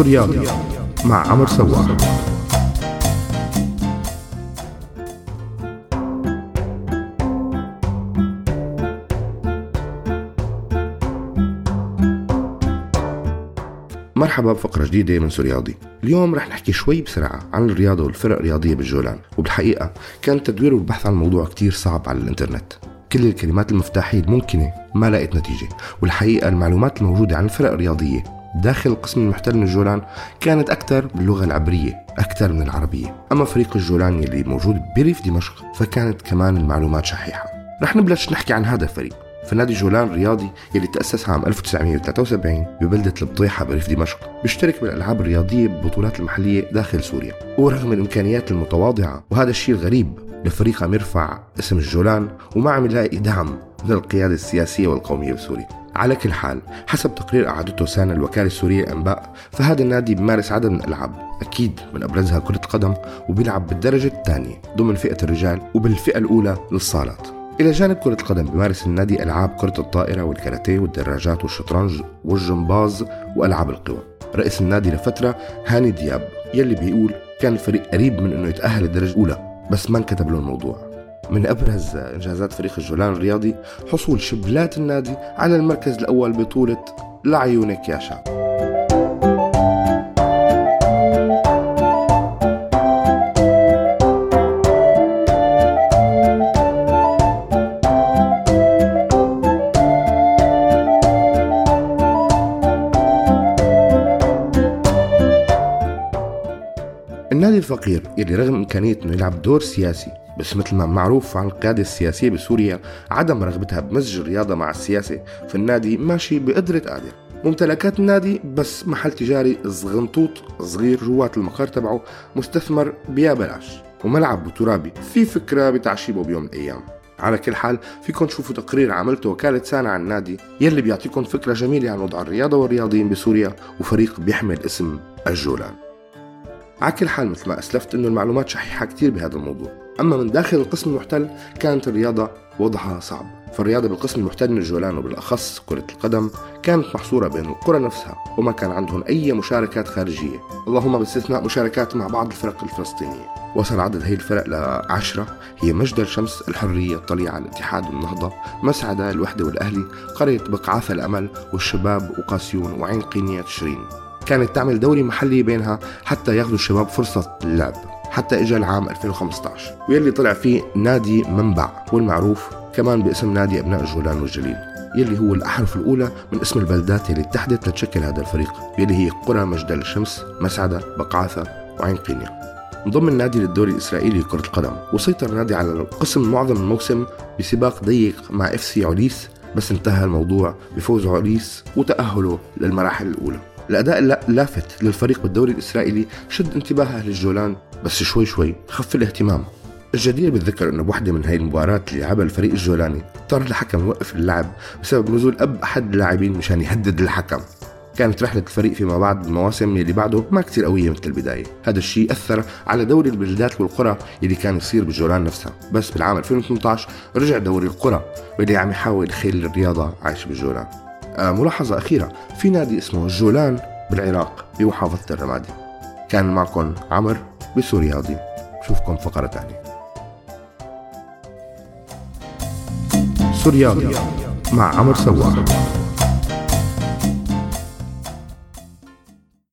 سوريالي مع عمر سواح مرحبا بفقرة جديدة من سورياضي اليوم رح نحكي شوي بسرعة عن الرياضة والفرق الرياضية بالجولان. وبالحقيقة كان التدوير والبحث عن الموضوع كتير صعب على الإنترنت. كل الكلمات المفتاحية الممكنة ما لقيت نتيجة والحقيقة المعلومات الموجودة عن الفرق الرياضية داخل القسم المحتل من الجولان كانت أكثر باللغة العبرية أكثر من العربية. أما فريق الجولان يلي موجود بريف دمشق فكانت كمان المعلومات شحيحة. رح نبلش نحكي عن هذا الفريق. فنادي جولان الرياضي يلي تأسس عام 1973 ببلدة البطيحة بريف دمشق بيشترك بالألعاب الرياضية بالبطولات المحلية داخل سوريا. ورغم الإمكانيات المتواضعة وهذا الشيء الغريب لفريق عم يرفع اسم الجولان وما عم يلاقي دعم من القيادة السياسية والقومية بسوريا. على كل حال حسب تقرير أعادته سنة الوكالة السورية للأنباء فهذا النادي بيمارس عدد من الألعاب أكيد من أبرزها كرة القدم وبيلعب بالدرجة الثانية ضمن فئة الرجال وبالفئة الأولى للصالات. إلى جانب كرة القدم بيمارس النادي ألعاب كرة الطائرة والكاراتيه والدراجات والشطرنج والجمباز وألعاب القوى. رئيس النادي لفترة هاني دياب يلي بيقول كان الفريق قريب من إنه يتأهل الدرجة الأولى بس ما انكتب له الموضوع. من أبرز إنجازات فريق الجولان الرياضي حصول شبلات النادي على المركز الأول بطولة لعيونك يا شعب. النادي الفقير يلي رغم إمكانية أنه يلعب دور سياسي بس مثل ما معروف عن القيادة السياسية بسوريا عدم رغبتها بمزج الرياضة مع السياسة فالنادي ماشي بقدرة قادر ممتلكات النادي بس محل تجاري صغنطوط صغير جوات المقر تبعه مستثمر بيا بلاش. وملعب ترابي في فكرة بتعشيبه بيوم من الأيام. على كل حال فيكم تشوفوا تقرير عملته وكالة سانا عن النادي يلي بيعطيكم فكرة جميلة عن وضع الرياضة والرياضيين بسوريا وفريق بيحمل اسم الجولان. على كل حال مثل ما أسلفت أنه المعلومات شحيحة كتير بهذا الموضوع. أما من داخل القسم المحتل كانت الرياضة وضعها صعب. فالرياضة بالقسم المحتل من الجولان وبالأخص كرة القدم كانت محصورة بين القرى نفسها وما كان عندهم أي مشاركات خارجية. اللهم باستثناء مشاركات مع بعض الفرق الفلسطينية. وصل عدد هي الفرق لعشرة هي مجدل شمس الحرية الطليعة الاتحاد والنهضة مسعدة الوحدة والأهلي قرية بقعاثة الأمل والشباب وقاسيون وعين قينية تشرين كانت تعمل دوري محلي بينها حتى ياخذوا الشباب فرصة اللعب. حتى اجى العام 2015 واللي طلع فيه نادي منبع والمعروف كمان باسم نادي أبناء الجولان والجليل يلي هو الأحرف الأولى من اسم البلدات اللي اتحدت لتشكل هذا الفريق يلي هي قرى مجدل الشمس مسعدة بقعاثة وعين قينية انضم النادي للدوري الإسرائيلي لكرة القدم وسيطر النادي على القسم معظم الموسم بسباق ضيق مع إف سي عليس بس انتهى الموضوع بفوز عليس وتأهله للمراحل الأولى. الأداء اللافت للفريق بالدوري الإسرائيلي شد انتباه أهل الجولان بس شوي شوي خف الاهتمام. الجدير بالذكر إنه بوحدة من هاي المباريات اللي لعبها الفريق الجولاني اضطر الحكم يوقف اللعب بسبب نزول أب أحد اللاعبين مشان يهدد الحكم. كانت رحلة الفريق فيما بعد المواسم اللي بعده ما كتير قوية مثل البداية. هذا الشيء أثر على دوري البلدات والقرى اللي كان يصير بالجولان نفسها. بس بالعام 2018 رجع دوري القرى واللي عم يحاول يخلي الرياضة عايشة بالجولان ملاحظة أخيرة. في نادي اسمه الجولان بالعراق بمحافظة الرمادي. كان معكم عمر بسورياضي بشوفكم فقرة تانية سورياضي مع عمر سواح